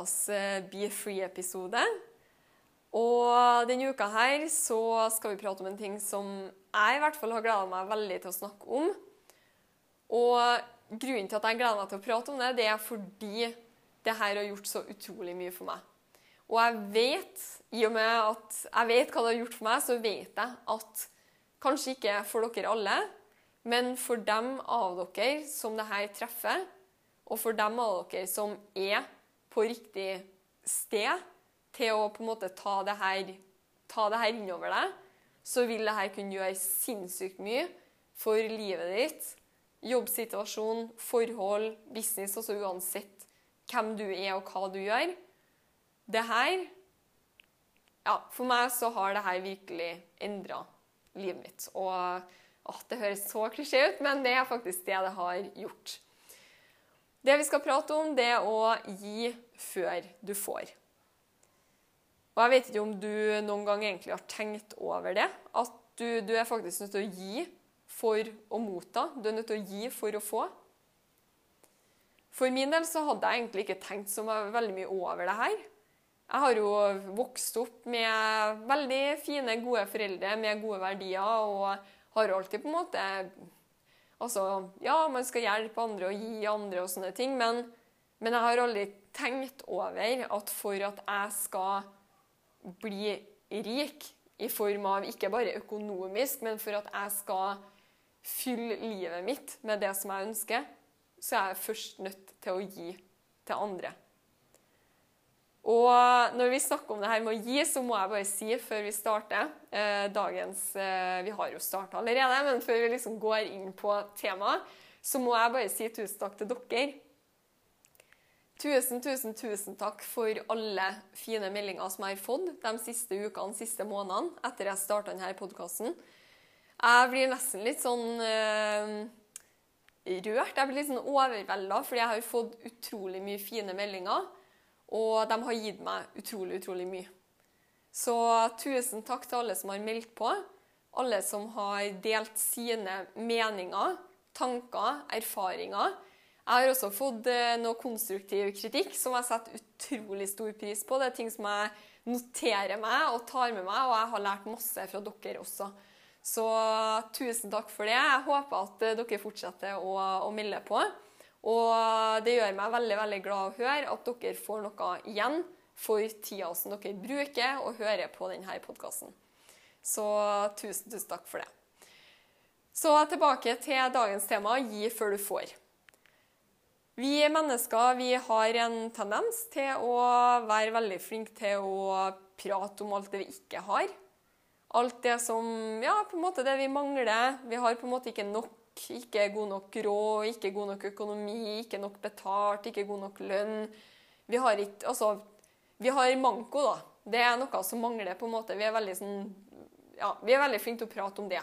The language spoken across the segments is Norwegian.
ukas eh, Be Free-episode. Og denne uka her så skal vi prate om en ting som jeg i hvert fall har gleda meg veldig til å snakke om. Og grunnen til at jeg gleder meg til å prate om det, det er fordi det her har gjort så utrolig mye for meg. Og jeg vet, i og med at jeg vet hva det har gjort for meg, så vet jeg at kanskje ikke for dere alle, men for dem av dere som det her treffer, og for dem av dere som er på riktig sted til å på en måte ta det her, ta det her innover deg, så vil det her kunne gjøre sinnssykt mye for livet ditt, jobbsituasjon, forhold, business, altså uansett hvem du er og hva du gjør. Det her Ja, for meg så har det her virkelig endra livet mitt. Og åh, det høres så klisjé ut, men det er faktisk det det har gjort. Det vi skal prate om, det er å gi før du får. Og jeg vet ikke om du noen gang egentlig har tenkt over det. At du, du er faktisk nødt til å gi for å motta. Du er nødt til å gi for å få. For min del så hadde jeg egentlig ikke tenkt så veldig mye over det her. Jeg har jo vokst opp med veldig fine, gode foreldre med gode verdier, og har alltid på en måte Altså, ja, man skal hjelpe andre og gi andre og sånne ting, men, men jeg har aldri tenkt over at for at jeg skal bli rik i form av ikke bare økonomisk, men for at jeg skal fylle livet mitt med det som jeg ønsker, så er jeg først nødt til å gi til andre. Og når vi snakker om det her med å gi, så må jeg bare si før vi starter eh, dagens eh, Vi har jo starta allerede, men før vi liksom går inn på temaet, så må jeg bare si tusen takk til dere. Tusen, tusen, tusen takk for alle fine meldinger som jeg har fått de siste ukene, siste månedene etter jeg starta denne podkasten. Jeg blir nesten litt sånn eh, rørt. Jeg blir litt sånn overvelda, fordi jeg har fått utrolig mye fine meldinger. Og de har gitt meg utrolig, utrolig mye. Så tusen takk til alle som har meldt på. Alle som har delt sine meninger, tanker, erfaringer. Jeg har også fått eh, noe konstruktiv kritikk som jeg setter utrolig stor pris på. Det er ting som jeg noterer meg og tar med meg, og jeg har lært masse fra dere også. Så tusen takk for det. Jeg håper at eh, dere fortsetter å, å melde på. Og det gjør meg veldig veldig glad å høre at dere får noe igjen for tida som dere bruker og hører på denne podkasten. Så tusen, tusen takk for det. Så tilbake til dagens tema gi før du får. Vi mennesker vi har en tendens til å være veldig flinke til å prate om alt det vi ikke har. Alt det som Ja, på en måte det vi mangler. Vi har på en måte ikke nok ikke god nok råd, ikke god nok økonomi, ikke nok betalt, ikke god nok lønn. Vi har ikke Altså, vi har manko, da. Det er noe som mangler, på en måte. Vi er veldig sånn Ja, vi er veldig flinke til å prate om det.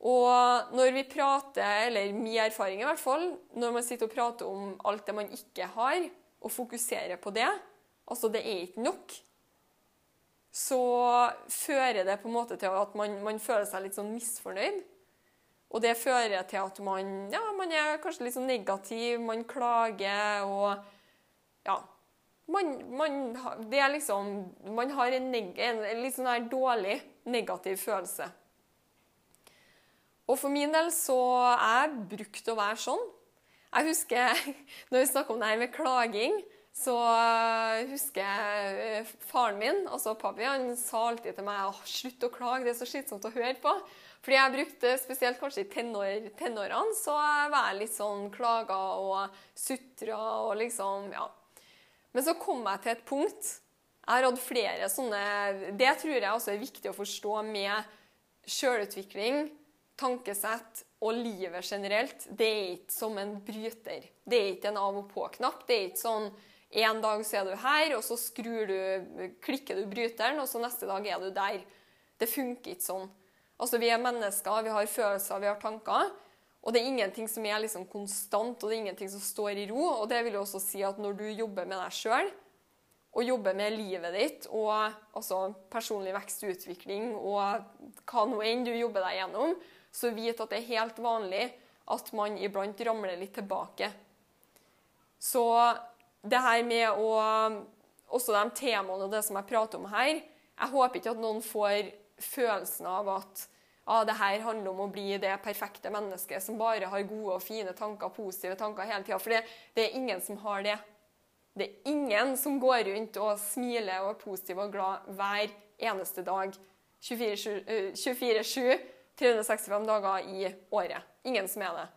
Og når vi prater, eller min erfaring i hvert fall, når man sitter og prater om alt det man ikke har, og fokuserer på det, altså det er ikke nok, så fører det på en måte til at man, man føler seg litt sånn misfornøyd. Og det fører til at man, ja, man er kanskje litt sånn negativ, man klager og Ja. Man, man, det er liksom, man har en, neg, en litt sånn her dårlig negativ følelse. Og for min del så jeg brukt å være sånn. Jeg husker, Når vi snakker om det her med klaging, så husker jeg faren min, altså pappa, han sa alltid til meg slutt å klage, det er så slitsomt å høre på. Fordi jeg brukte, spesielt kanskje i tenår, tenårene, så var jeg litt sånn klaga og sutra og liksom Ja. Men så kom jeg til et punkt Jeg har hatt flere sånne Det tror jeg også er viktig å forstå med sjølutvikling, tankesett og livet generelt. Det er ikke som en bryter. Det er ikke en av og på-knapp. Det er ikke sånn en dag så er du her, og så du, klikker du bryteren, og så neste dag er du der. Det funker ikke sånn. Altså, Vi er mennesker, vi har følelser, vi har tanker. Og det er ingenting som er liksom konstant, og det er ingenting som står i ro. Og det vil jo også si at når du jobber med deg sjøl, og jobber med livet ditt, og altså personlig vekst og utvikling, og hva nå enn du jobber deg gjennom, så vit at det er helt vanlig at man iblant ramler litt tilbake. Så det her med å Også de temaene og det som jeg prater om her Jeg håper ikke at noen får følelsen av at ah, det her handler om å bli det perfekte mennesket som bare har gode og fine tanker, positive tanker hele tida. For det, det, er ingen som har det. Det er ingen som går rundt og smiler og er positiv og glad hver eneste dag. 24-7, 365 dager i året. Ingen som er det.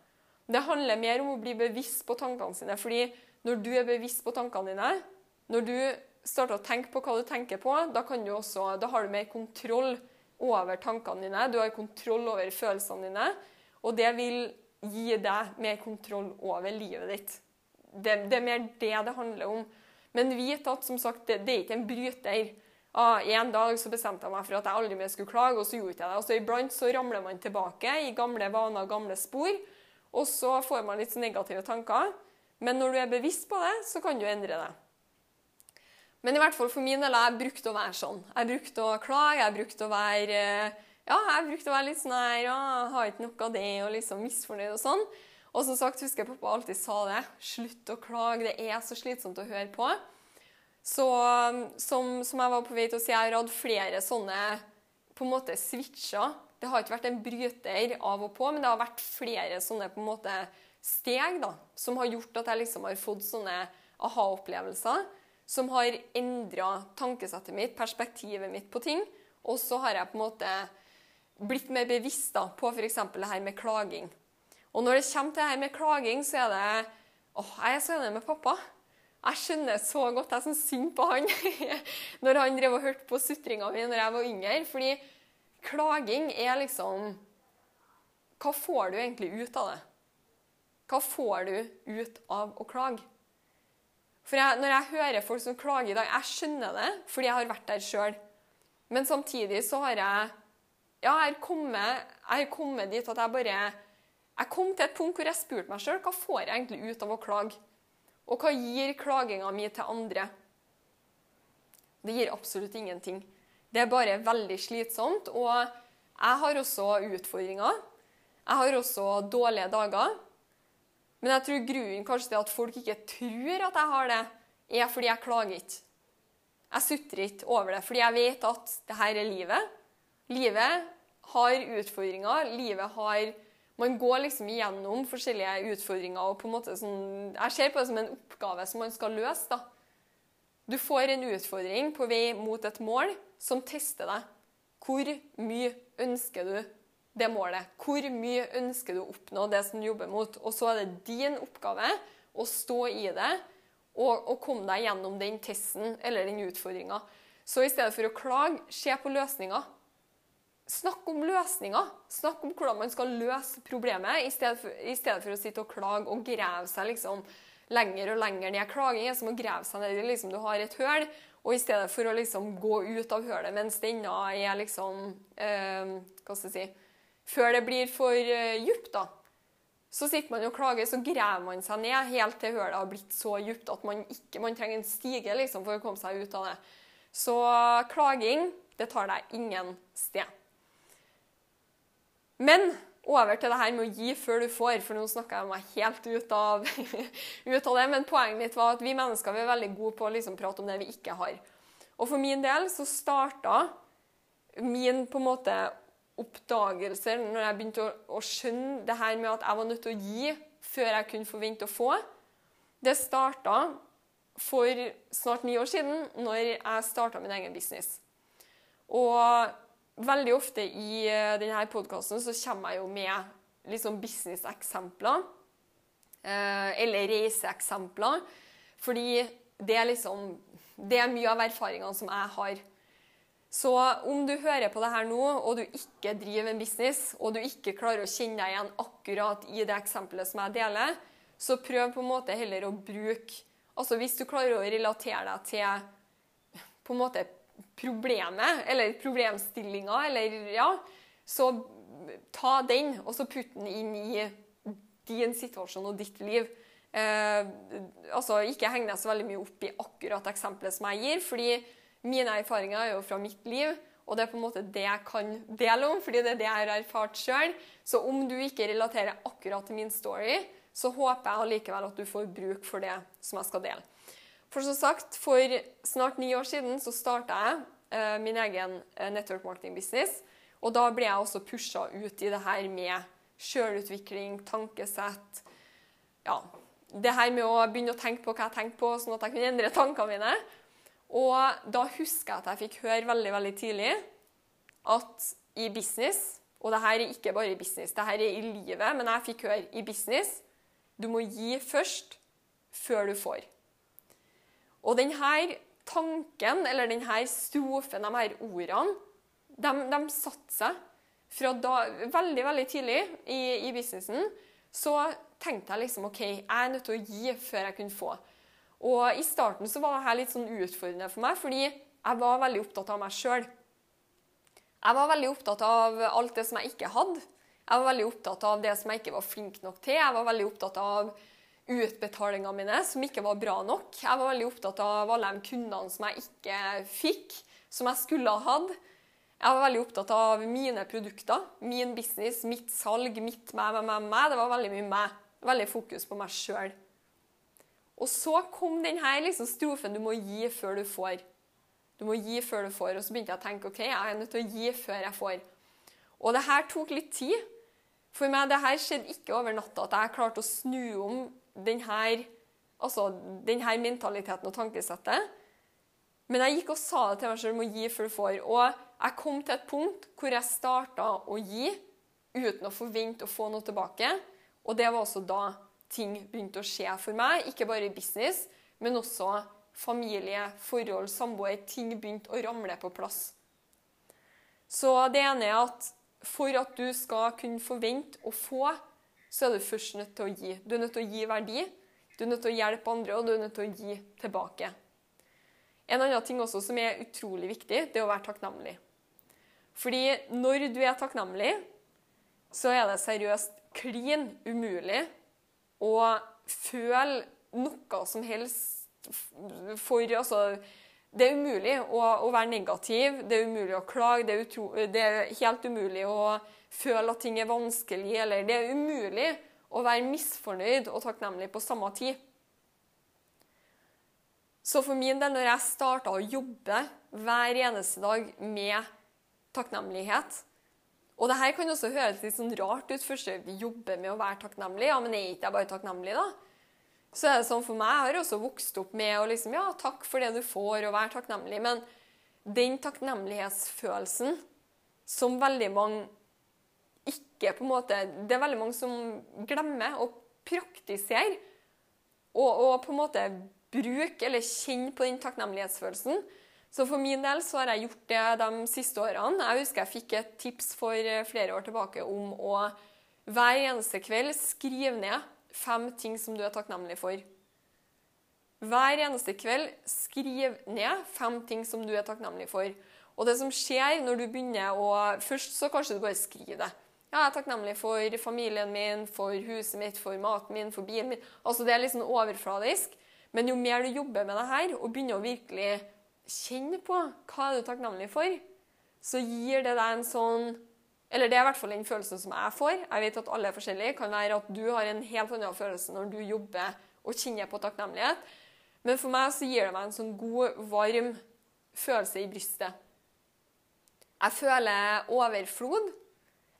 Det handler mer om å bli bevisst på tankene sine. fordi når du er bevisst på tankene dine, når du starter å tenke på hva du tenker på, da, også, da har du mer kontroll over tankene dine, du har kontroll over følelsene dine, og det vil gi deg mer kontroll over livet ditt. Det, det er mer det det handler om. Men vit at som sagt, det, det er ikke en bryter. Ah, en dag så bestemte jeg meg for at jeg aldri mer skulle klage, og så gjorde jeg det. Altså, iblant så ramler man tilbake i gamle vaner og gamle spor, og så får man litt negative tanker. Men når du er bevisst på det, så kan du endre det. Men i hvert fall for min del jeg brukte å være sånn. Jeg brukte å klage, jeg brukte å være ja, jeg brukte å være litt sånn her ja, Har ikke noe av det, og liksom misfornøyd og sånn. Og som sagt, husker jeg pappa alltid sa det. Slutt å klage, det er så slitsomt å høre på. Så som, som jeg var på vei til å si, jeg har hatt flere sånne på en måte switcher. Det har ikke vært en bryter av og på, men det har vært flere sånne på en måte steg da, som har gjort at jeg liksom har fått sånne aha-opplevelser som har endra tankesettet mitt, perspektivet mitt på ting. Og så har jeg på en måte blitt mer bevisst da, på f.eks. det her med klaging. Og når det kommer til det her med klaging, så er det åh, jeg er så enig med pappa. Jeg skjønner så godt jeg er sånn synd på han når han drev og hørte på sutringa mi når jeg var yngre. Fordi klaging er liksom Hva får du egentlig ut av det? Hva får du ut av å klage? For jeg, Når jeg hører folk som klager i dag, jeg skjønner det, fordi jeg har vært der sjøl. Men samtidig så har jeg ja, jeg har kommet, jeg har kommet dit at jeg bare Jeg kom til et punkt hvor jeg spurte meg sjøl hva får jeg egentlig ut av å klage? Og hva gir klaginga mi til andre? Det gir absolutt ingenting. Det er bare veldig slitsomt. Og jeg har også utfordringer. Jeg har også dårlige dager. Men jeg tror grunnen kanskje til at folk ikke tror at jeg har det, er fordi jeg klager ikke. Jeg sutrer ikke over det, fordi jeg vet at det her er livet. Livet har utfordringer. Livet har Man går liksom igjennom forskjellige utfordringer. og på en måte sånn, Jeg ser på det som en oppgave som man skal løse. da. Du får en utfordring på vei mot et mål som tester deg. Hvor mye ønsker du det målet. Hvor mye ønsker du å oppnå det som du jobber mot? Og så er det din oppgave å stå i det og, og komme deg gjennom den testen eller den utfordringa. Så i stedet for å klage, se på løsninger. Snakk om løsninger. Snakk om hvordan man skal løse problemet, i stedet for, i stedet for å sitte og klage og grave seg liksom lenger og lenger ned. Klaging er som å grave seg ned i liksom, Du har et høl, og i stedet for å liksom gå ut av hølet mens det ennå er liksom eh, Hva skal jeg si før det blir for uh, djupt, da. Så sitter man og klager, så graver man seg ned helt til hølet har blitt så djupt at man ikke man trenger en stige liksom, for å komme seg ut av det. Så klaging, det tar deg ingen sted. Men over til det her med å gi før du får, for nå snakka jeg meg helt ut av, ut av det. Men poenget mitt var at vi mennesker vi er veldig gode på å liksom prate om det vi ikke har. Og for min del så starta min på en måte oppdagelser når jeg begynte å, å, skjønne det her med at jeg var nødt til å gi før jeg kunne forvente å få. Det starta for snart ni år siden, når jeg starta min egen business. Og veldig ofte i eh, denne podkasten så kommer jeg jo med liksom business-eksempler. Eh, eller reiseeksempler. Fordi det er liksom det er mye av erfaringene som jeg har. Så om du hører på det her nå, og du ikke driver en business, og du ikke klarer å kjenne deg igjen akkurat i det eksempelet som jeg deler, så prøv på en måte heller å bruke Altså hvis du klarer å relatere deg til på en måte problemet, eller problemstillinga, eller ja, så ta den, og så putt den inn i din situasjon og ditt liv. Eh, altså, Ikke heng deg så veldig mye opp i akkurat eksempelet som jeg gir, fordi mine erfaringer er jo fra mitt liv, og det er på en måte det jeg kan dele om, fordi det er det jeg har erfart sjøl. Så om du ikke relaterer akkurat til min story, så håper jeg allikevel at du får bruk for det som jeg skal dele. For som sagt, for snart ni år siden så starta jeg eh, min egen eh, network marketing business. Og da ble jeg også pusha ut i det her med sjølutvikling, tankesett Ja, det her med å begynne å tenke på hva jeg tenker på, sånn at jeg kunne endre tankene mine. Og da husker jeg at jeg fikk høre veldig, veldig tidlig at i business Og det her er ikke bare i business, det her er i livet, men jeg fikk høre i business du må gi først før du får. Og denne tanken, eller denne strofen, de her ordene, de, de satte seg. Fra da, veldig veldig tidlig i, i, businessen så tenkte jeg liksom OK, jeg er nødt til å gi før jeg kunne få. Og i starten så var dette litt sånn utfordrende for meg, fordi jeg var veldig opptatt av meg sjøl. Jeg var veldig opptatt av alt det som jeg ikke hadde. Jeg var veldig opptatt av det som jeg ikke var flink nok til. Jeg var veldig opptatt av utbetalingene mine, som ikke var bra nok. Jeg var veldig opptatt av alle de kundene som jeg ikke fikk, som jeg skulle ha hatt. Jeg var veldig opptatt av mine produkter, min business, mitt salg, mitt meg, meg, meg. meg. Det var veldig mye meg. Veldig fokus på meg sjøl. Og så kom denne liksom, strofen du må gi før du får. Du må gi før du får. Og så begynte jeg å tenke ok, jeg er nødt til å gi før jeg får. Og det her tok litt tid. For meg det her skjedde ikke over natta at jeg klarte å snu om denne, altså, denne mentaliteten og tankesettet. Men jeg gikk og sa det til meg selv om å gi før du får. Og jeg kom til et punkt hvor jeg starta å gi uten å forvente å få noe tilbake. Og det var også da ting begynte å skje for meg. Ikke bare business, men også familie, forhold, samboer. Ting begynte å ramle på plass. Så det ene er at for at du skal kunne forvente å få, så er du først nødt til å gi. Du er nødt til å gi verdi, du er nødt til å hjelpe andre, og du er nødt til å gi tilbake. En annen ting også som er utrolig viktig, det er å være takknemlig. Fordi når du er takknemlig, så er det seriøst klin umulig å føle noe som helst for altså, det er umulig å, å, være negativ, det er umulig å klage, det er, utro, det er, helt umulig å føle at ting er vanskelig, eller det er umulig å være misfornøyd og takknemlig på samme tid. Så for min del, når jeg starta å jobbe hver eneste dag med takknemlighet Og det her kan også høres litt sånn rart ut først, jobber med å være takknemlig. Ja, men er ikke jeg bare takknemlig, da? så er det sånn for meg, Jeg har også vokst opp med å liksom, ja, takk for det du får, og være takknemlig. Men den takknemlighetsfølelsen som veldig mange ikke på en måte, Det er veldig mange som glemmer å praktisere og, og på en måte bruke eller kjenne på den takknemlighetsfølelsen. Så for min del så har jeg gjort det de siste årene. Jeg husker jeg fikk et tips for flere år tilbake om å hver eneste kveld skrive ned fem ting som du er takknemlig for. Hver eneste kveld skriv ned fem ting som du er takknemlig for. Og det som skjer når du begynner å Først så kanskje du bare skriver det. Ja, jeg er takknemlig for familien min, for huset mitt, for maten min, for bilen min. Altså Det er litt sånn overfladisk. Men jo mer du jobber med det her, og begynner å virkelig kjenne på hva er du takknemlig for, så gir det deg en sånn eller det er i hvert fall den følelsen som jeg får. Jeg vet at alle er forskjellige. Det kan være at du har en helt annen følelse når du jobber og kjenner på takknemlighet. Men for meg så gir det meg en sånn god, varm følelse i brystet. Jeg føler overflod.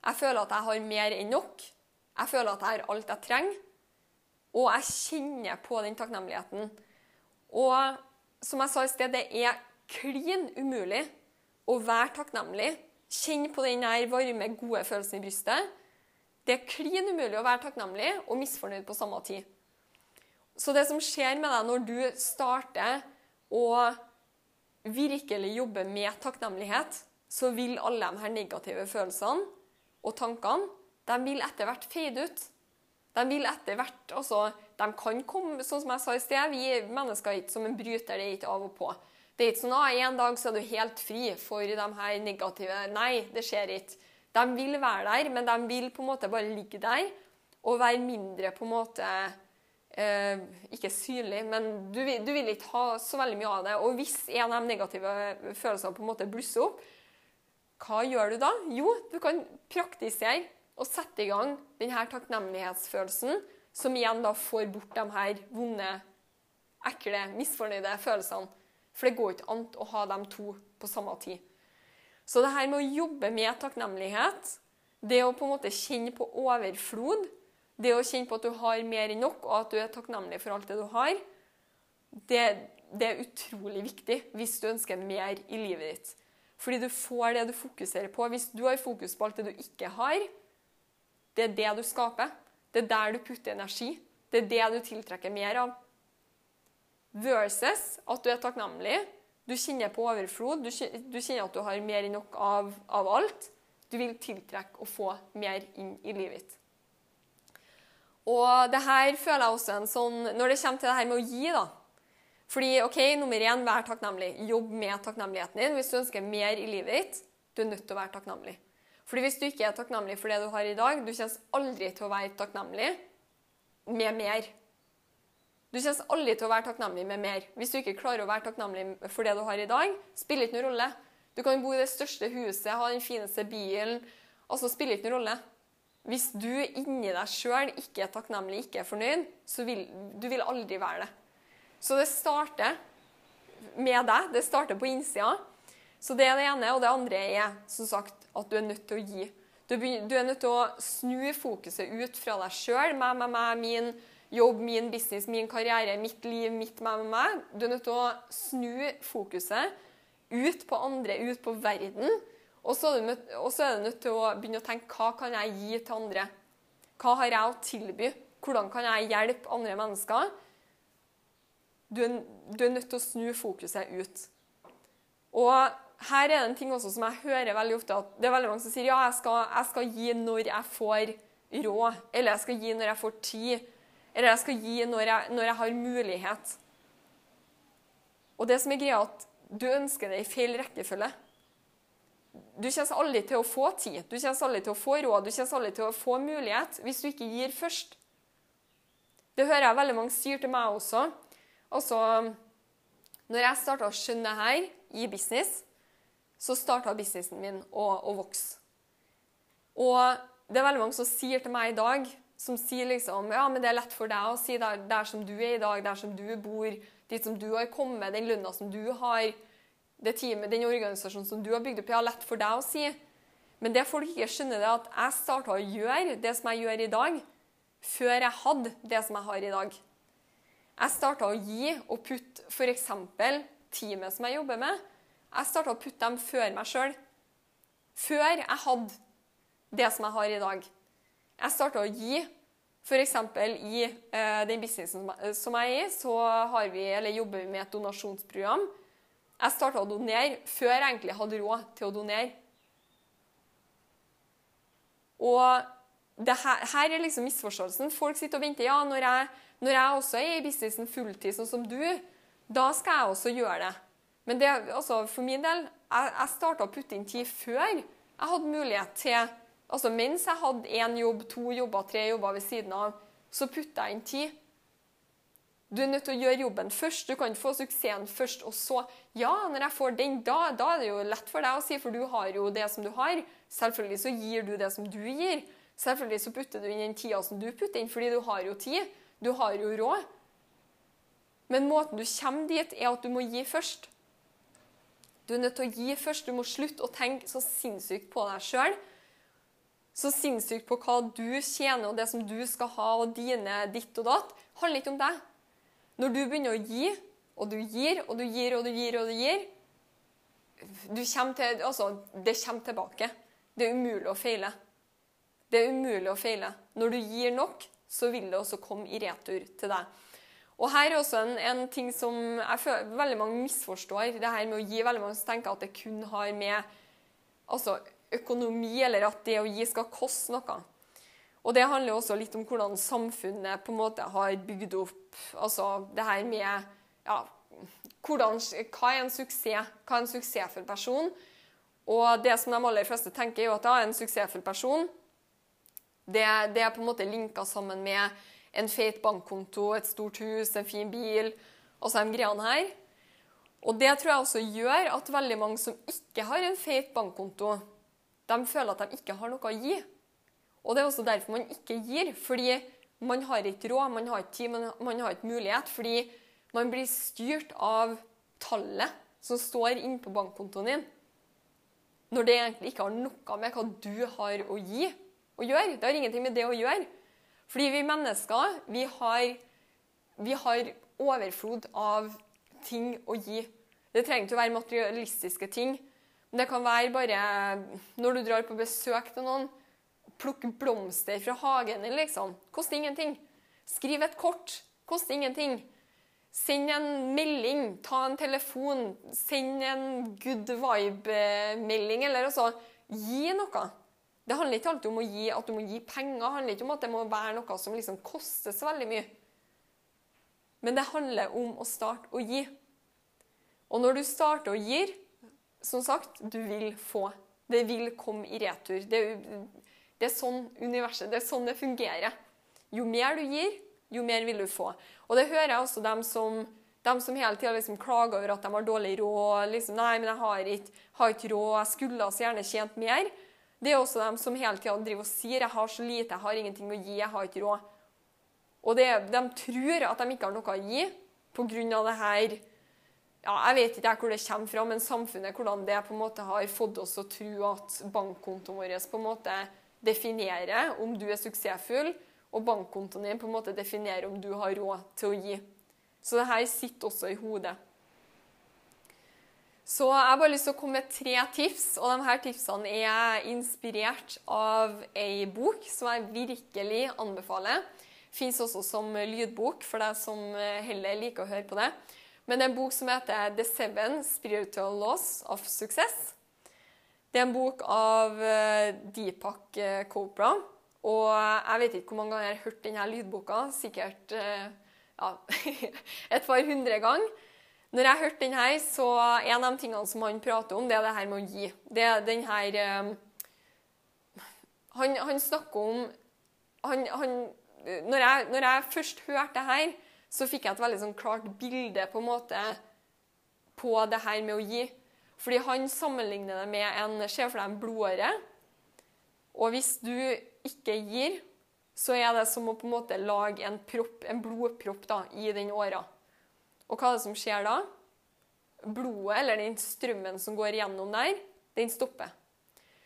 Jeg føler at jeg har mer enn nok. Jeg føler at jeg har alt jeg trenger. Og jeg kjenner på den takknemligheten. Og som jeg sa i sted, det er klin umulig å være takknemlig Kjenn på den varme, gode følelsen i brystet. Det er klin umulig å være takknemlig og misfornøyd på samme tid. Så det som skjer med deg når du starter å virkelig jobbe med takknemlighet, så vil alle de her negative følelsene og tankene de vil etter hvert fade ut. De vil etter hvert også De kan komme, sånn som jeg sa i sted, vi mennesker er ikke som en bryter, det er ikke av og på. Det er ikke sånn at en dag så er du helt fri for de her negative Nei, det skjer ikke. De vil være der, men de vil på en måte bare ligge der og være mindre på en måte eh, Ikke synlig, men du du vil, ikke ha så veldig mye av det. Og hvis en av de negative følelsene på en måte blusser opp, hva gjør du da? Jo, du kan praktisere og sette i gang denne takknemlighetsfølelsen, som igjen da får bort de her vonde, ekle, misfornøyde følelsene. For det går ikke an å ha dem to på samme tid. Så det her med å jobbe med takknemlighet, det å på en måte kjenne på overflod, det å kjenne på at du har mer enn nok, og at du er takknemlig for alt det du har, det, det er utrolig viktig hvis du ønsker mer i livet ditt. Fordi du får det du fokuserer på. Hvis du har fokus på alt det du ikke har, det er det du skaper. Det er der du putter energi. Det er det du tiltrekker mer av. Versus at du er takknemlig. Du kjenner på overflod. Du kjenner at du har mer enn nok av, av alt. Du vil tiltrekke og få mer inn i livet ditt. Og det her føler jeg også en sånn Når det kommer til det her med å gi, da. Fordi, ok, nummer én, vær takknemlig. Jobb med takknemligheten din. Hvis du ønsker mer i livet ditt, du er nødt til å være takknemlig. Fordi hvis du ikke er takknemlig for det du har i dag, du kommer aldri til å være takknemlig med mer. Du kommer aldri til å være takknemlig med mer. Hvis du ikke klarer å være takknemlig for det du har i dag, spiller ikke noen rolle. Du kan bo i det største huset, ha den fineste bilen. Altså spiller ikke noen rolle. Hvis du inni deg sjøl ikke er takknemlig, ikke er fornøyd, så vil du vil aldri være det. Så det starter med deg. Det starter på innsida. Så det er det ene. Og det andre er som sagt at du er nødt til å gi. Du, er nødt til å snu fokuset ut fra deg sjøl. Meg, meg, meg, min jobb, min business, min karriere, mitt liv, mitt meg, meg, meg. Du er nødt til å snu fokuset ut på andre, ut på verden. Og så, er du, nødt til å begynne å tenke hva kan jeg gi til andre? Hva har jeg å tilby? Hvordan kan jeg hjelpe andre mennesker? Du er, du er nødt til å snu fokuset ut. Og her er det en ting også som jeg hører veldig ofte, at det er veldig mange som sier ja, jeg skal, jeg skal gi når jeg får råd, eller jeg skal gi når jeg får tid, eller jeg skal gi når jeg, når jeg har mulighet. Og det som er greia, at du ønsker det i feil rekkefølge. Du kommer aldri til å få tid, du kommer aldri til å få råd, du kommer aldri til å få mulighet hvis du ikke gir først. Det hører jeg veldig mange sier til meg også. Altså, når jeg starta å skjønne det her i business, så starta businessen min å, å, vokse. Og det er veldig mange som sier til meg i dag som sier liksom Ja, men det er lett for deg å si der, der som du er i dag, der som du bor, dit som du har kommet, den lønna som du har, det teamet, den organisasjonen som du har bygd opp, ja, lett for deg å si. Men det folk ikke skjønner, det er at jeg starta å gjøre det som jeg gjør i dag, før jeg hadde det som jeg har i dag. Jeg starta å gi og putte f.eks. teamet som jeg jobber med, jeg starta å putte dem før meg sjøl. Før jeg hadde det som jeg har i dag. Jeg starta å gi. F.eks. i eh, den businessen som jeg er i, så har vi, eller jobber vi med et donasjonsprogram. Jeg starta å donere før jeg egentlig hadde råd til å donere. Og her, her, er liksom misforståelsen. Folk sitter og venter. Ja, når jeg, når jeg også er i businessen fulltid, sånn som du, da skal jeg også gjøre det. Men det, altså, for min del Jeg, jeg starta å putte inn tid før jeg hadde mulighet til Altså mens jeg hadde én jobb, to jobber, tre jobber ved siden av, så putta jeg inn tid. Du er nødt til å gjøre jobben først. Du kan ikke få suksessen først, og så Ja, når jeg får den, da, da er det jo lett for deg å si, for du har jo det som du har. Selvfølgelig så gir du det som du gir. Selvfølgelig så putter du inn den tida som du putter inn, fordi du har jo tid. Du har jo råd. Men måten du kommer dit, er at du må gi først. Du er nødt til å gi først. Du må slutte å tenke så sinnssykt på deg sjøl. Så sinnssykt på hva du tjener, og det som du skal ha, og dine ditt og datt. handler ikke om deg. Når du begynner å gi, og du gir, og du gir, og du gir, og du gir du kommer til, altså, Det kommer tilbake. Det er umulig å feile. Det er umulig å feile. Når du gir nok, så vil det også komme i retur til deg. Og her er også en, en ting som jeg føler veldig mange misforstår. Det her med å gi veldig mange som tenker at det kun har med altså, økonomi, eller at det å gi skal koste noe. Og det handler også litt om hvordan samfunnet på en måte har bygd opp altså det her med ja, hvordan, Hva er en suksess? Hva er en suksessfull person? Og det som de aller fleste tenker, er jo at er en suksessfull person det, det er på en måte linka sammen med en feit bankkonto, et stort hus, en fin bil, altså de greiene her. Og det tror jeg også gjør at veldig mange som ikke har en feit bankkonto, de føler at de ikke har noe å gi. Og det er også derfor man ikke gir. Fordi man har ikke råd, man har ikke tid, man, man har ikke mulighet. Fordi man blir styrt av tallet som står inne på bankkontoen din. Når det egentlig ikke har noe med hva du har å gi å gjøre. Det har ingenting med det å gjøre. Fordi vi mennesker, vi har, vi har overflod av ting å gi. Det trenger ikke å være materialistiske ting. Men det kan være bare når du drar på besøk til noen. Plukke blomster fra hagen din, liksom. Koster ingenting. Skriv et kort. Koster ingenting. Send en melding, ta en telefon, send en good vibe-melding, eller altså Gi noe. Det handler ikke alltid om å gi, at du må gi penger. Det handler ikke om at det må være noe som liksom koster så veldig mye. Men det handler om å starte å gi. Og når du starter å gi, som sagt, du vil få. Det vil komme i retur. Det, det er sånn universet, det er sånn det fungerer. Jo mer du gir, jo mer vil du få. Og det hører jeg også dem som, dem som hele tida liksom klager over at de har dårlig råd. Liksom, 'Nei, men jeg har ikke, har ikke råd. Jeg skulle så gjerne tjent mer.' Det er også dem som hele tida driver og sier 'jeg har så lite, jeg har ingenting å gi, jeg har ikke råd'. Og det, de tror at de ikke har noe å gi pga. det her ja, Jeg vet ikke hvor det kommer fra, men samfunnet hvordan det på en måte har fått oss å tro at bankkontoen vår på en måte definerer om du er suksessfull, og bankkontoen din på en måte definerer om du har råd til å gi. Så det her sitter også i hodet. Så jeg har bare lyst til å komme med tre tips, og de her tipsene er inspirert av ei bok som jeg virkelig anbefaler. Fins også som lydbok for deg som heller liker å høre på det. Men det er en bok som heter 'The Seven Spiritual Laws of Success'. Det er en bok av eh, Deepak eh, Chopra. Og jeg vet ikke hvor mange ganger jeg har hørt denne lydboka. Sikkert eh, ja, et par hundre ganger. Når jeg hørte den her, så En av de tingene som han prater om, det er det her med å gi. Det er den her um, han, han, snakker om han, han, når, jeg, når, jeg, først hørte det her, så fikk jeg et veldig sånn klart bilde på en måte på det her med å gi. Fordi han sammenligner det med en Se for deg en blodåre. Og hvis du ikke gir, så er det som å på en måte lage en, propp, en blodpropp da, i den åra. Og hva er det som skjer da? Blodet, eller den strømmen som går gjennom der, den stopper.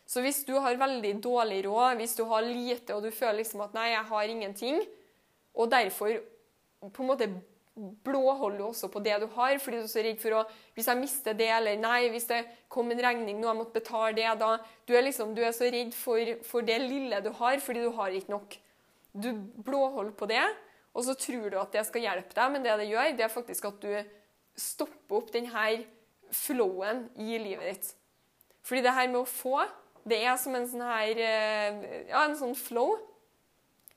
Så hvis du har veldig dårlig råd, hvis du har lite og du føler liksom at 'nei, jeg har ingenting', og derfor på en måte blåholder du også på det du har, fordi du er så redd for å Hvis jeg mister det, eller nei, hvis det kom en regning, nå jeg måtte betale det, da Du er, liksom, du er så redd for, for det lille du har, fordi du har ikke nok. Du blåholder på det, og så tror du at det skal hjelpe deg, men det det gjør, det er faktisk at du stopper opp denne flowen i livet ditt. Fordi det her med å få, det er som en sånn her eh, Ja, en sånn flow.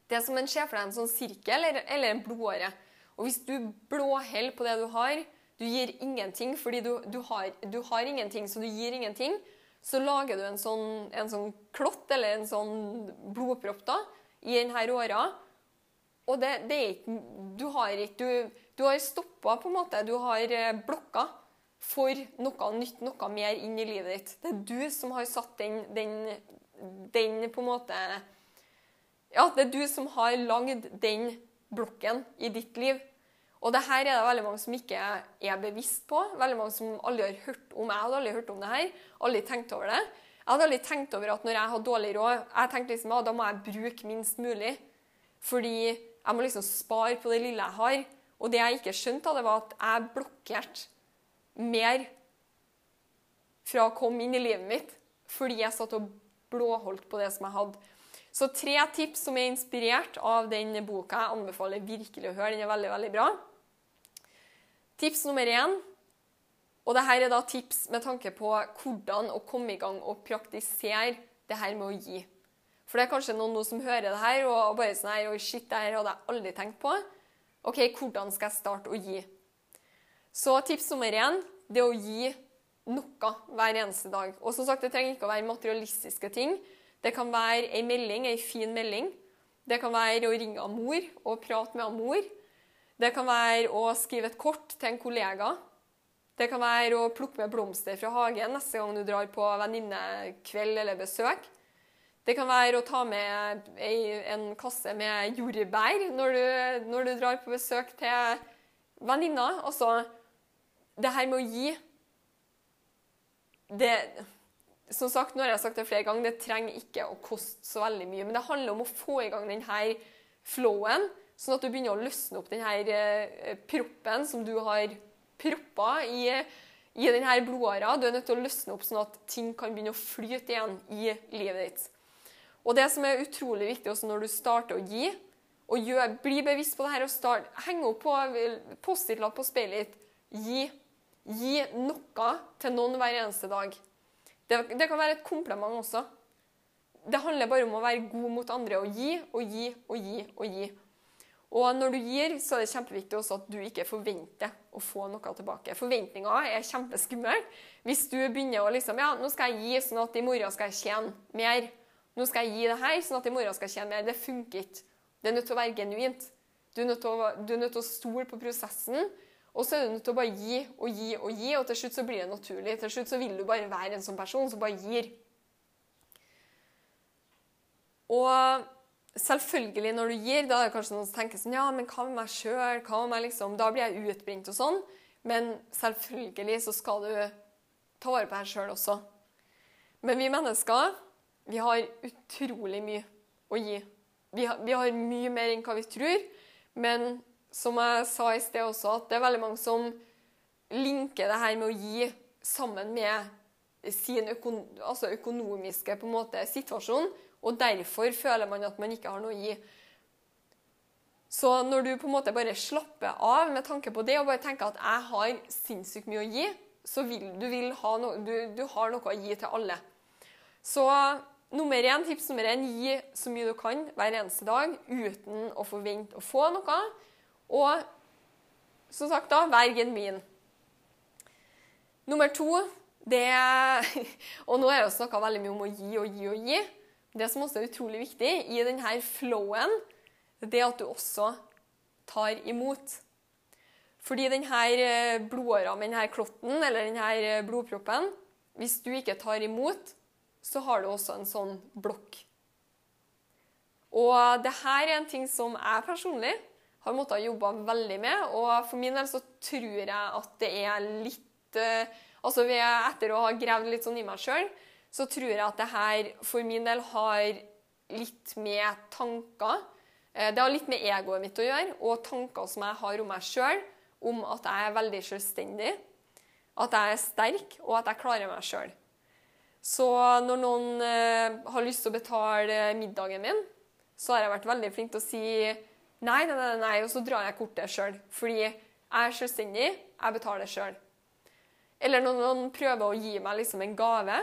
Det er som en ser for deg en sånn sirkel eller, eller en blodåre. Og hvis du blåholder på det du har, du gir ingenting fordi du, du, har, du, har, ingenting, så du gir ingenting, så lager du en sånn, en sånn klott eller en sånn blodpropp da, i denne åra. Og det, det, er ikke Du har ikke Du, du har stoppa, på en måte. Du har eh, blokka for noe nytt, noe mer inn i livet ditt. Det er du som har satt den, den, den på en måte Ja, det er du som har lagd den blokken i ditt liv. Og det her er det veldig mange som ikke er bevisst på. Veldig mange som aldri har hørt om Jeg hadde aldri hørt om det her. Aldri tenkt over det. Jeg hadde aldri tenkt over at når jeg har dårlig råd, jeg tenkte liksom, ja, da må jeg bruke minst mulig. Fordi jeg må liksom spare på det lille jeg har. Og det jeg ikke skjønte, det var at jeg blokkerte mer fra å komme inn i livet mitt fordi jeg satt og blåholdt på det som jeg hadde. Så tre tips som er inspirert av den boka. Jeg anbefaler virkelig å høre. Den er veldig, veldig bra. Tips nummer én, og det her er da tips med tanke på hvordan å komme i gang og praktisere det her med å gi. For det er kanskje noen nå som hører det her og bare sånn her, shit, det her hadde jeg aldri tenkt på. OK, hvordan skal jeg starte å gi? Så tips nummer én det er å gi noe hver eneste dag. Og som sagt, det trenger ikke å være materialistiske ting. Det kan være ei melding, ei fin melding. Det kan være å ringe av mor og prate med av mor. Det kan være å skrive et kort til en kollega. Det kan være å plukke med blomster fra hagen neste gang du drar på venninnekveld eller besøk. Det kan være å ta med en kasse med jordbær når du, når du drar på besøk til venninner. Altså, det her med å gi det, Som sagt, nå har jeg sagt det flere ganger, det trenger ikke å koste så veldig mye. Men det handler om å få i gang denne flowen, sånn at du begynner å løsne opp denne eh, proppen som du har proppa i, i denne blodåra. Du er nødt til å løsne opp sånn at ting kan begynne å flyte igjen i livet ditt. Og det som er utrolig viktig også når du starter å gi, og gjør, bli bevisst på det her og start, heng opp på Post-It-lapp på speilet ditt. Gi. Gi noe til noen hver eneste dag. Det, det, kan være et kompliment også. Det handler bare om å være god mot andre og gi og gi og gi og gi. Og når du gir, så er det kjempeviktig også at du ikke forventer å få noe tilbake. Forventninger er kjempeskummelt. Hvis du begynner å liksom Ja, nå skal jeg gi sånn at i morgen skal jeg tjene mer. Nå skal jeg gi det her sånn at i morgen skal jeg tjene mer. Det funker ikke. Det er nødt til å være genuint. Du er nødt til å, nødt til å stole på prosessen. Og så er du nødt til å bare gi og gi og gi, og til slutt så blir det naturlig. Til slutt så vil du bare være en sånn person som bare gir. Og selvfølgelig, når du gir, da er det kanskje noen som tenker sånn Ja, men hva med meg sjøl? Hva med meg, liksom? Da blir jeg utbrent og sånn. Men selvfølgelig så skal du ta vare på deg sjøl også. Men vi mennesker, vi har utrolig mye å gi. Vi har, vi har mye mer enn hva vi tror. Men som jeg sa i sted også, at det er veldig mange som linker det her med å gi sammen med sin økon altså økonomiske måte, situasjon, og derfor føler man at man ikke har noe å gi. Så når du på en måte bare slapper av med tanke på det og bare tenker at jeg har sinnssykt mye å gi, så vil du vil ha no du, du har noe å gi til alle. Så nummer én, tips nummer én gi så mye du kan hver eneste dag uten å forvente å få noe. Og som sagt, da, vær genuin. Nummer to det Og nå jeg jo snakka veldig mye om å gi og gi og gi. Det som også er utrolig viktig i denne flowen, det er at du også tar imot. Fordi denne eh, blodåra med denne klotten, eller denne eh, blodproppen Hvis du ikke tar imot, så har du også en sånn blokk. Og det her er en ting som jeg personlig har måttet jobbe veldig med. Og for min del så tror jeg at det er litt uh, Altså etter å ha gravd litt sånn i meg sjøl, så tror jeg at det her for min del har litt med tanker uh, Det har litt med egoet mitt å gjøre, og tanker som jeg har om meg sjøl, om at jeg er veldig selvstendig, at jeg er sterk, og at jeg klarer meg sjøl. Så når noen uh, har lyst til å betale middagen min, så har jeg vært veldig flink til å si Nei, nei, nei, nei. Og så drar jeg kortet sjøl. Fordi jeg er selvstendig, jeg betaler sjøl. Eller når noen prøver å gi meg liksom en gave.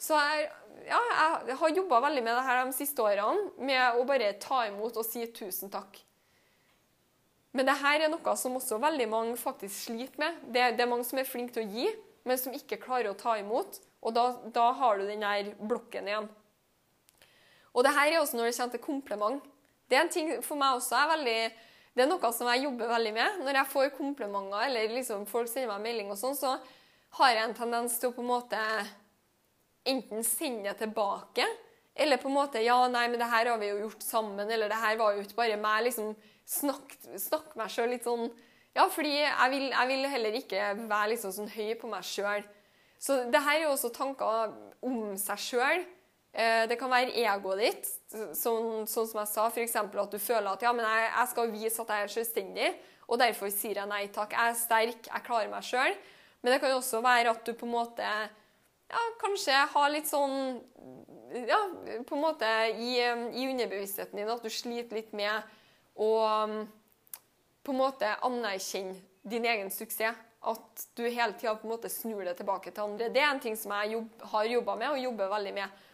Så jeg, ja, jeg har jobba veldig med det her de siste årene, med å bare ta imot og si tusen takk. Men det her er noe som også veldig mange faktisk sliter med. Det, det er mange som er flinke til å gi, men som ikke klarer å ta imot. Og da, da har du den der blokken igjen. Og det her er også når det kommer til kompliment. Det er en ting for meg også er veldig det er noe som jeg jobber veldig med. Når jeg får komplimenter eller liksom folk sender meg melding, og sånn, så har jeg en tendens til å på en måte enten sende det tilbake, eller på en måte Ja, nei, men det her har vi jo gjort sammen, eller det her var jo ikke bare meg. liksom Snakk, snakk meg sjøl litt sånn Ja, fordi jeg vil, jeg vil, heller ikke være liksom sånn høy på meg sjøl. Så det her er jo også tanker om seg sjøl Eh, det kan være egoet ditt, sånn, sånn, som jeg sa, f.eks. at du føler at ja, men jeg, jeg, skal vise at jeg er selvstendig, og derfor sier jeg nei takk. Jeg er sterk, jeg klarer meg sjøl. Men det kan jo også være at du på en måte ja, kanskje har litt sånn Ja, på en måte i, i underbevisstheten din at du sliter litt med å på en måte anerkjenne din egen suksess. At du hele tida på en måte snur det tilbake til andre. Det er en ting som jeg jobb, har jobba med og jobber veldig med.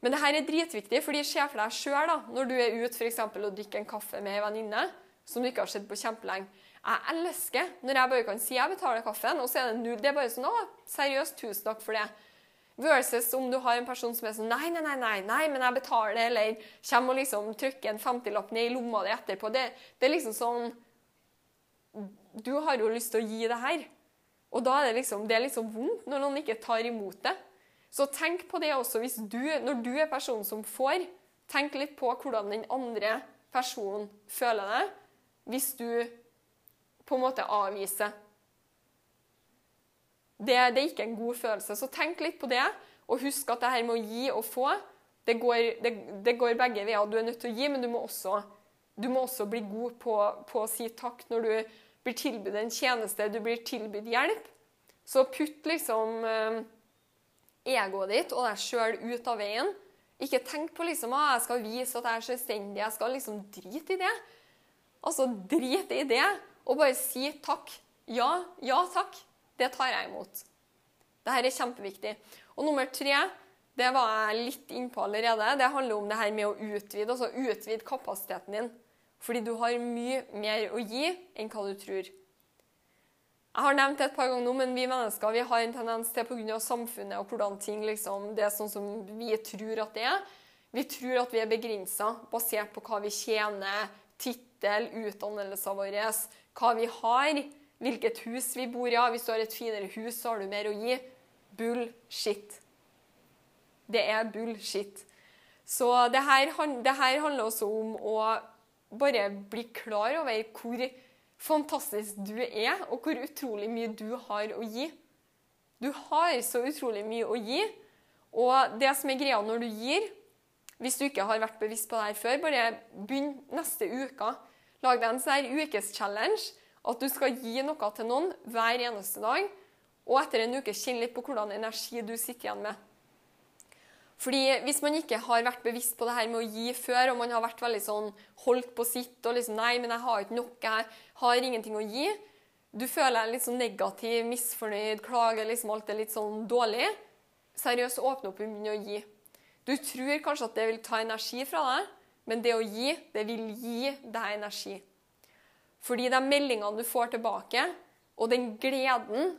Men det her er dritviktig, fordi se for deg sjøl når du er ute eksempel, og drikker en kaffe med ei venninne som du ikke har sett på kjempelenge. Jeg elsker når jeg bare kan si jeg betaler kaffen, og så er det null. Det er bare sånn Å, seriøst, tusen takk for det. Versus om du har en person som er sånn Nei, nei, nei, nei, nei men jeg betaler, eller kommer og liksom trykker en femtilapp ned i lomma di etterpå. Det, det er liksom sånn du har jo lyst til å gi det her. Og da er det liksom, det er liksom vondt når noen ikke tar imot det. Så tenk på det også hvis du, når du er personen som får. Tenk litt på hvordan den andre personen føler det hvis du på en måte avviser. Det, det, er ikke en god følelse. Så tenk litt på det, og husk at det her med å gi og få, det går, det, det går begge veier. Du er nødt til å gi, men du må også, du må også bli god på, på å si takk når du blir tilbudt en tjeneste, du blir tilbudt hjelp, så putt liksom eh, egoet ditt og deg sjøl ut av veien. Ikke tenk på liksom, at jeg skal vise at jeg er selvstendig. Jeg skal liksom drite i det. Altså, drit i det, og bare si takk. Ja, ja takk. Det tar jeg imot. Dette er kjempeviktig. Og nummer tre, det var jeg litt innpå allerede. Det handler om det her med å utvide. Altså utvide kapasiteten din. Fordi du har mye mer å gi enn hva du tror. Jeg har nevnt det et par ganger nå, men vi mennesker vi har en tendens til pga. samfunnet og hvordan ting liksom, det er sånn som vi tror at det er. Vi tror at vi er begrensa basert på hva vi tjener, tittel, utdannelsen vår, hva vi har, hvilket hus vi bor i. Hvis du har et finere hus, så har du mer å gi. Bullshit. Det er bullshit. Så det her, det her handler også om å bare bli klar over hvor fantastisk du er, og hvor utrolig mye du har å gi. Du har så utrolig mye å gi. Og det som er greia når du gir Hvis du ikke har vært bevisst på det her før, bare begynn neste uke. Lag deg en sånn ukeschallenge. At du skal gi noe til noen hver eneste dag. Og etter en uke kjenn litt på hvordan energi du sitter igjen med. Fordi Hvis man ikke har vært bevisst på det her med å gi før, og man har vært veldig sånn holdt på sitt og liksom Nei, men jeg har ikke noe, jeg har ingenting å gi. Du føler deg litt sånn negativ, misfornøyd, klager, liksom alt er litt sånn dårlig. Seriøst, åpne opp begynne å gi. Du tror kanskje at det vil ta energi fra deg, men det å gi, det vil gi deg energi. Fordi de meldingene du får tilbake, og den gleden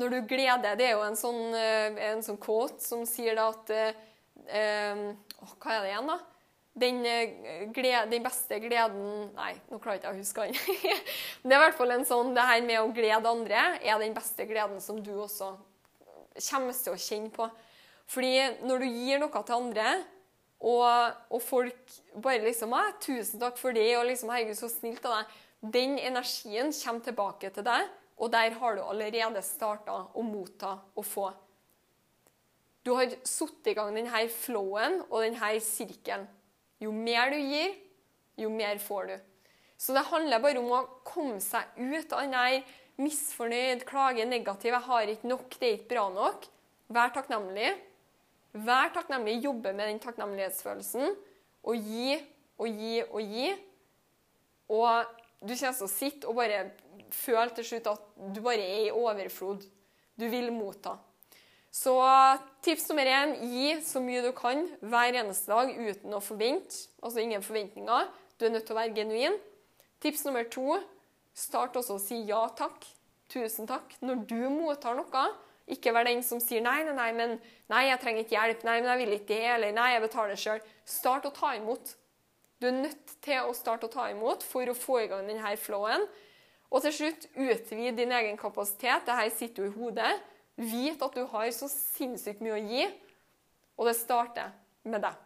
når du gleder Det er jo en sånn, eh, en sånn quote som sier da at eh, eh, Hva er det igjen, da? Den, glede, den, beste gleden Nei, nå klarer jeg ikke å huske den. det er i hvert fall en sånn Det her med å glede andre er den beste gleden som du også kommer til å kjenne på. Fordi når du gir noe til andre, og, og folk bare liksom 'Tusen takk for det', og liksom 'Herregud, så snilt av deg', den energien kommer tilbake til deg og der har du allerede starta å motta og få. Du har satt i gang denne flowen og denne sirkelen. Jo mer du gir, jo mer får du. Så det handler bare om å komme seg ut av denne misfornøyd, klage, negativ, 'jeg har ikke nok, det er ikke bra nok'. Vær takknemlig. Vær takknemlig, jobbe med den takknemlighetsfølelsen. Og gi og gi og gi. Og du kommer til å sitte og bare føle til slutt at du bare er i overflod. Du vil motta. Så tips nummer én gi så mye du kan hver eneste dag uten å forvente. Altså ingen forventninger. Du er nødt til å være genuin. Tips nummer to start også å si ja takk. Tusen takk. Når du mottar noe, ikke vær den som sier nei, nei, nei, men nei, jeg trenger ikke hjelp, nei, men jeg vil ikke det, eller nei, jeg betaler sjøl. Start å ta imot. Du er nødt til å starte å ta imot for å få i gang denne flowen. Og til slutt, utvid din egen kapasitet. Dette sitter jo i hodet. Vit at du har så sinnssykt mye å gi, og det starter med deg.